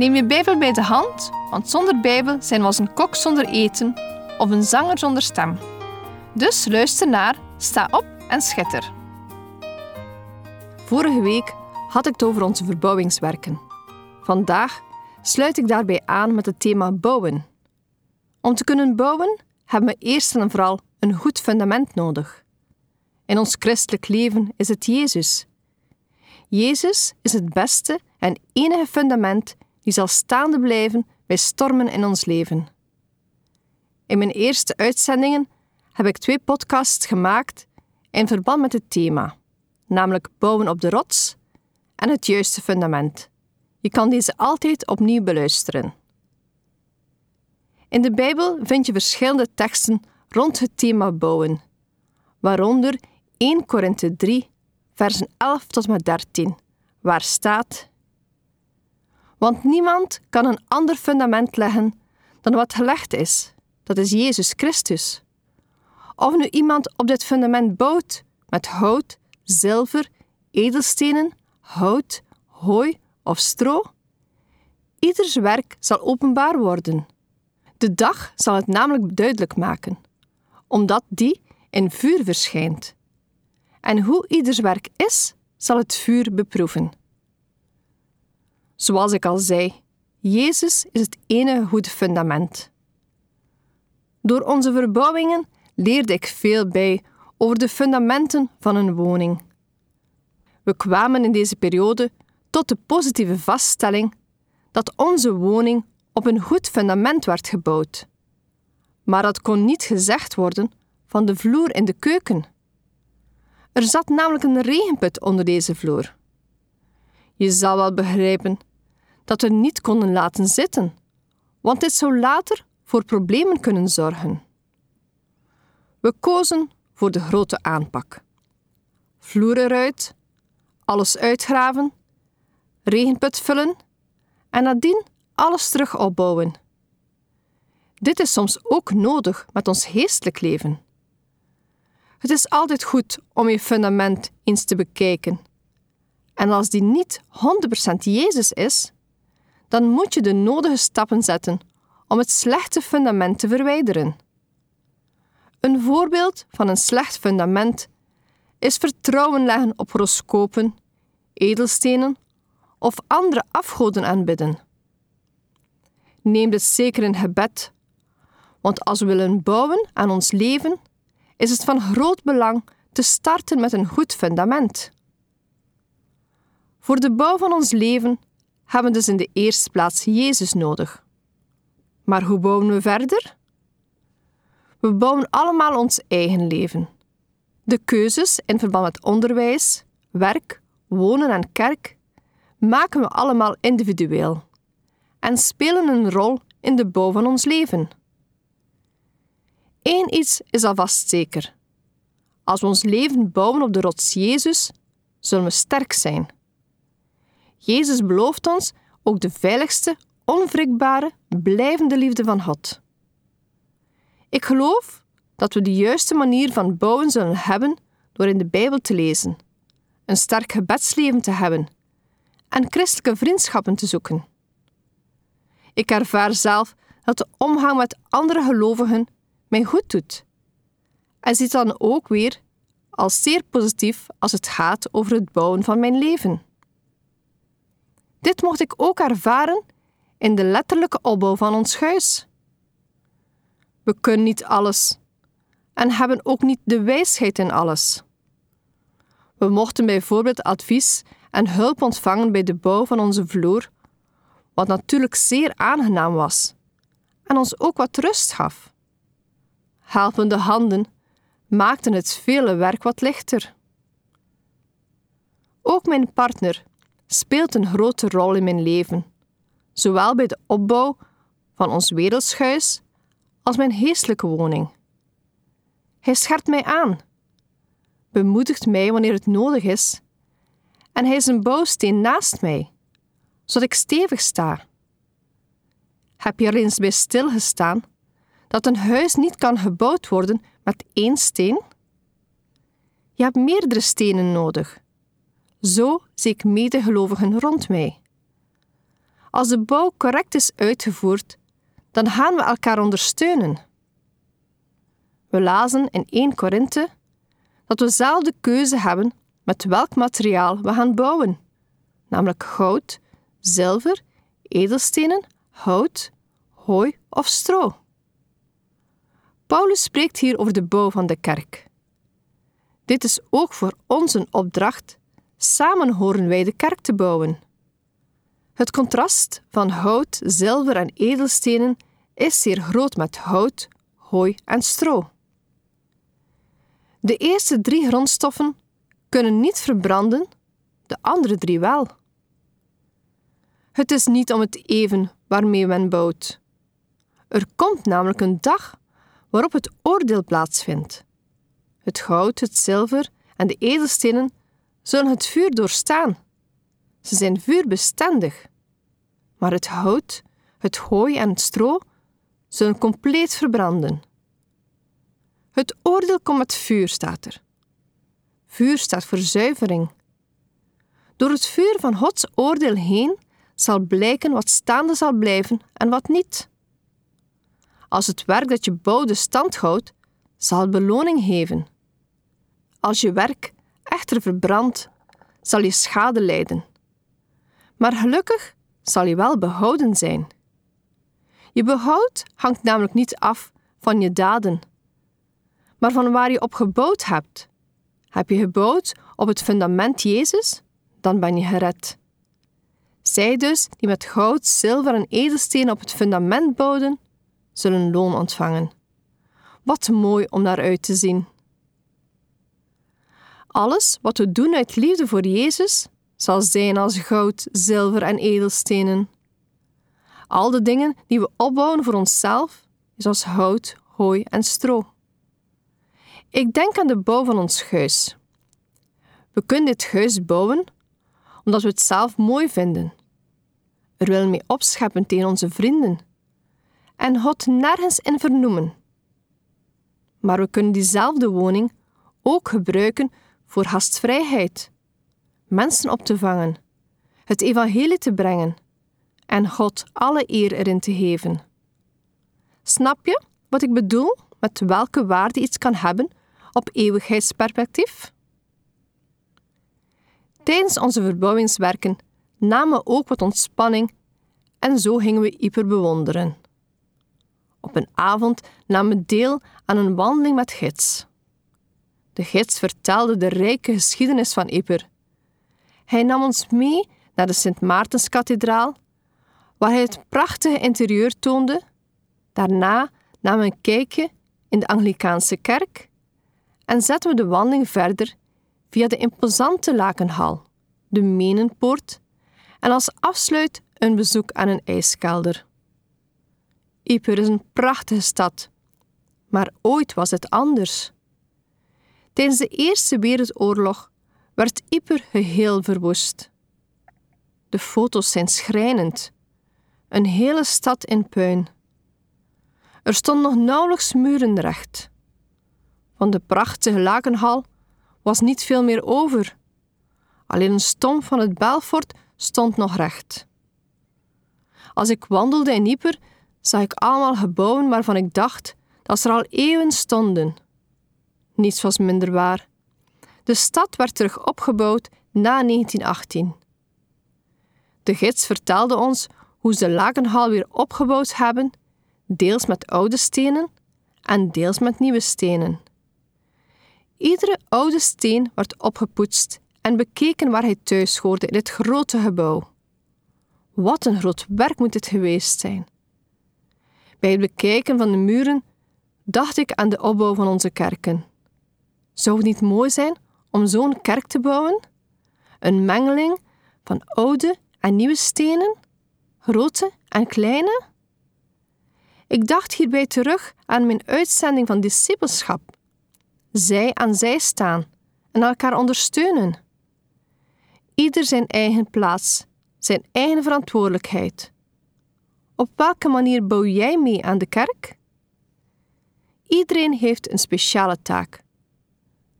Neem je Bijbel bij de hand, want zonder Bijbel zijn we als een kok zonder eten of een zanger zonder stem. Dus luister naar, sta op en schitter. Vorige week had ik het over onze verbouwingswerken. Vandaag sluit ik daarbij aan met het thema bouwen. Om te kunnen bouwen hebben we eerst en vooral een goed fundament nodig. In ons christelijk leven is het Jezus. Jezus is het beste en enige fundament die zal staande blijven bij stormen in ons leven. In mijn eerste uitzendingen heb ik twee podcasts gemaakt in verband met het thema, namelijk bouwen op de rots en het juiste fundament. Je kan deze altijd opnieuw beluisteren. In de Bijbel vind je verschillende teksten rond het thema bouwen, waaronder 1 Korinthe 3, versen 11 tot met 13, waar staat: Want niemand kan een ander fundament leggen dan wat gelegd is, dat is Jezus Christus. Of nu iemand op dit fundament bouwt met hout, zilver, edelstenen, hout, hooi of stro, ieders werk zal openbaar worden. De dag zal het namelijk duidelijk maken, omdat die in vuur verschijnt. En hoe ieders werk is, zal het vuur beproeven. Zoals ik al zei, Jezus is het enige goede fundament. Door onze verbouwingen leerde ik veel bij over de fundamenten van een woning. We kwamen in deze periode tot de positieve vaststelling dat onze woning op een goed fundament werd gebouwd. Maar dat kon niet gezegd worden van de vloer in de keuken. Er zat namelijk een regenput onder deze vloer. Je zal wel begrijpen dat we niet konden laten zitten, want dit zou later voor problemen kunnen zorgen. We kozen voor de grote aanpak. Vloer eruit, alles uitgraven, regenput vullen en nadien alles terug opbouwen. Dit is soms ook nodig met ons geestelijk leven. Het is altijd goed om je fundament eens te bekijken. En als die niet 100% Jezus is, dan moet je de nodige stappen zetten om het slechte fundament te verwijderen. Een voorbeeld van een slecht fundament is vertrouwen leggen op horoscopen, edelstenen of andere afgoden aanbidden. Neem dit zeker in gebed, want als we willen bouwen aan ons leven, is het van groot belang te starten met een goed fundament. Voor de bouw van ons leven hebben dus in de eerste plaats Jezus nodig. Maar hoe bouwen we verder? We bouwen allemaal ons eigen leven. De keuzes in verband met onderwijs, werk, wonen en kerk maken we allemaal individueel en spelen een rol in de bouw van ons leven. Eén iets is alvast zeker. Als we ons leven bouwen op de rots Jezus, zullen we sterk zijn. Jezus belooft ons ook de veiligste, onwrikbare, blijvende liefde van God. Ik geloof dat we de juiste manier van bouwen zullen hebben door in de Bijbel te lezen, een sterk gebedsleven te hebben en christelijke vriendschappen te zoeken. Ik ervaar zelf dat de omgang met andere gelovigen mij goed doet. En ziet dan ook weer als zeer positief als het gaat over het bouwen van mijn leven. Dit mocht ik ook ervaren in de letterlijke opbouw van ons huis. We kunnen niet alles en hebben ook niet de wijsheid in alles. We mochten bijvoorbeeld advies en hulp ontvangen bij de bouw van onze vloer, wat natuurlijk zeer aangenaam was en ons ook wat rust gaf. Helpende handen maakten het vele werk wat lichter. Ook mijn partner speelt een grote rol in mijn leven, zowel bij de opbouw van ons wereldshuis als mijn geestelijke woning. Hij scherpt mij aan, bemoedigt mij wanneer het nodig is, en hij is een bouwsteen naast mij, zodat ik stevig sta. Heb je er eens bij stilgestaan dat een huis niet kan gebouwd worden met één steen? Je hebt meerdere stenen nodig. Zo zie ik medegelovigen rond mij. Als de bouw correct is uitgevoerd, dan gaan we elkaar ondersteunen. We lazen in 1 Korinthe dat we zelf de keuze hebben met welk materiaal we gaan bouwen, namelijk goud, zilver, edelstenen, hout, hooi of stro. Paulus spreekt hier over de bouw van de kerk. Dit is ook voor ons een opdracht. Samen horen wij de kerk te bouwen. Het contrast van hout, zilver en edelstenen is zeer groot met hout, hooi en stro. De eerste drie grondstoffen kunnen niet verbranden, de andere drie wel. Het is niet om het even waarmee men bouwt. Er komt namelijk een dag waarop het oordeel plaatsvindt. Het goud, het zilver en de edelstenen zullen het vuur doorstaan. Ze zijn vuurbestendig. Maar het hout, het hooi en het stro zullen compleet verbranden. Het oordeel komt met vuur, staat er. Vuur staat voor zuivering. Door het vuur van Gods oordeel heen zal blijken wat staande zal blijven en wat niet. Als het werk dat je bouwde stand houdt, zal het beloning geven. Als je werk echter verbrandt, zal je schade lijden. Maar gelukkig zal je wel behouden zijn. Je behoud hangt namelijk niet af van je daden, maar van waar je op gebouwd hebt. Heb je gebouwd op het fundament Jezus, dan ben je gered. Zij dus die met goud, zilver en edelsteen op het fundament bouwden, zullen loon ontvangen. Wat mooi om naar uit te zien. Alles wat we doen uit liefde voor Jezus zal zijn als goud, zilver en edelstenen. Al de dingen die we opbouwen voor onszelf is als hout, hooi en stro. Ik denk aan de bouw van ons huis. We kunnen dit huis bouwen omdat we het zelf mooi vinden. Er willen mee opscheppen tegen onze vrienden en God nergens in vernoemen. Maar we kunnen diezelfde woning ook gebruiken voor gastvrijheid, mensen op te vangen, het evangelie te brengen en God alle eer erin te geven. Snap je wat ik bedoel met welke waarde iets kan hebben op eeuwigheidsperspectief? Tijdens onze verbouwingswerken namen we ook wat ontspanning en zo gingen we Ieper bewonderen. Op een avond namen we deel aan een wandeling met gids. De gids vertelde de rijke geschiedenis van Ieper. Hij nam ons mee naar de Sint Maartenskathedraal, waar hij het prachtige interieur toonde. Daarna namen we een kijkje in de Anglikaanse kerk en zetten we de wandeling verder via de imposante Lakenhal, de Menenpoort en als afsluit een bezoek aan een ijskelder. Ypres is een prachtige stad, maar ooit was het anders. Tijdens de Eerste Wereldoorlog werd Ypres geheel verwoest. De foto's zijn schrijnend. Een hele stad in puin. Er stond nog nauwelijks muren recht. Van de prachtige lakenhal was niet veel meer over. Alleen een stomp van het Belfort stond nog recht. Als ik wandelde in Ypres, zag ik allemaal gebouwen waarvan ik dacht dat ze er al eeuwen stonden. Niets was minder waar. De stad werd terug opgebouwd na 1918. De gids vertelde ons hoe ze Lakenhal weer opgebouwd hebben, deels met oude stenen en deels met nieuwe stenen. Iedere oude steen werd opgepoetst en bekeken waar hij thuis hoorde in het grote gebouw. Wat een groot werk moet het geweest zijn. Bij het bekijken van de muren dacht ik aan de opbouw van onze kerken. Zou het niet mooi zijn om zo'n kerk te bouwen? Een mengeling van oude en nieuwe stenen, grote en kleine? Ik dacht hierbij terug aan mijn uitzending van discipelschap. Zij aan zij staan en elkaar ondersteunen. Ieder zijn eigen plaats, zijn eigen verantwoordelijkheid. Op welke manier bouw jij mee aan de kerk? Iedereen heeft een speciale taak.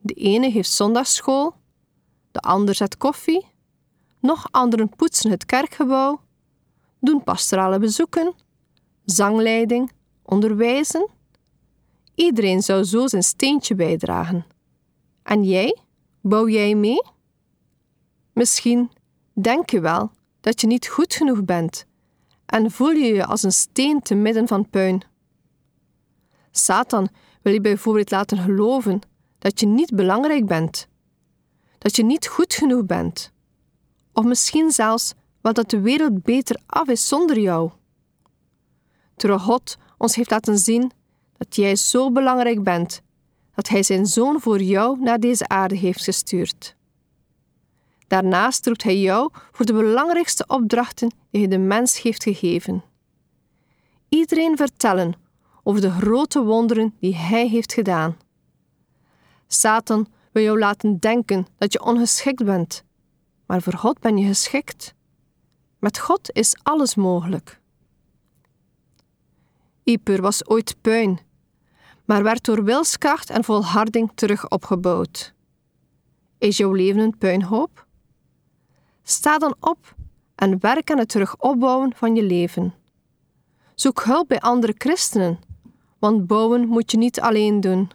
De ene heeft zondagsschool, de ander zet koffie, nog anderen poetsen het kerkgebouw, doen pastorale bezoeken, zangleiding, onderwijzen. Iedereen zou zo zijn steentje bijdragen. En jij? Bouw jij mee? Misschien denk je wel dat je niet goed genoeg bent en voel je je als een steen te midden van puin. Satan wil je bijvoorbeeld laten geloven dat je niet belangrijk bent, dat je niet goed genoeg bent, of misschien zelfs wel dat de wereld beter af is zonder jou. Terwijl God ons heeft laten zien dat jij zo belangrijk bent dat Hij zijn zoon voor jou naar deze aarde heeft gestuurd. Daarnaast roept Hij jou voor de belangrijkste opdrachten die Hij de mens heeft gegeven. Iedereen vertellen over de grote wonderen die Hij heeft gedaan. Satan wil jou laten denken dat je ongeschikt bent, maar voor God ben je geschikt. Met God is alles mogelijk. Ieper was ooit puin, maar werd door wilskracht en volharding terug opgebouwd. Is jouw leven een puinhoop? Sta dan op en werk aan het terugopbouwen van je leven. Zoek hulp bij andere christenen, want bouwen moet je niet alleen doen.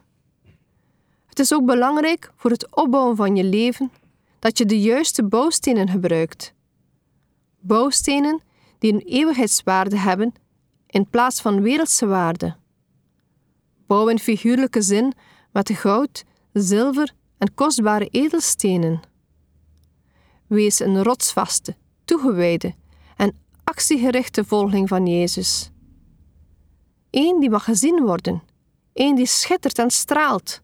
Het is ook belangrijk voor het opbouwen van je leven dat je de juiste bouwstenen gebruikt. Bouwstenen die een eeuwigheidswaarde hebben in plaats van wereldse waarde. Bouw in figuurlijke zin met goud, zilver en kostbare edelstenen. Wees een rotsvaste, toegewijde en actiegerichte volgeling van Jezus. Eén die mag gezien worden, één die schittert en straalt.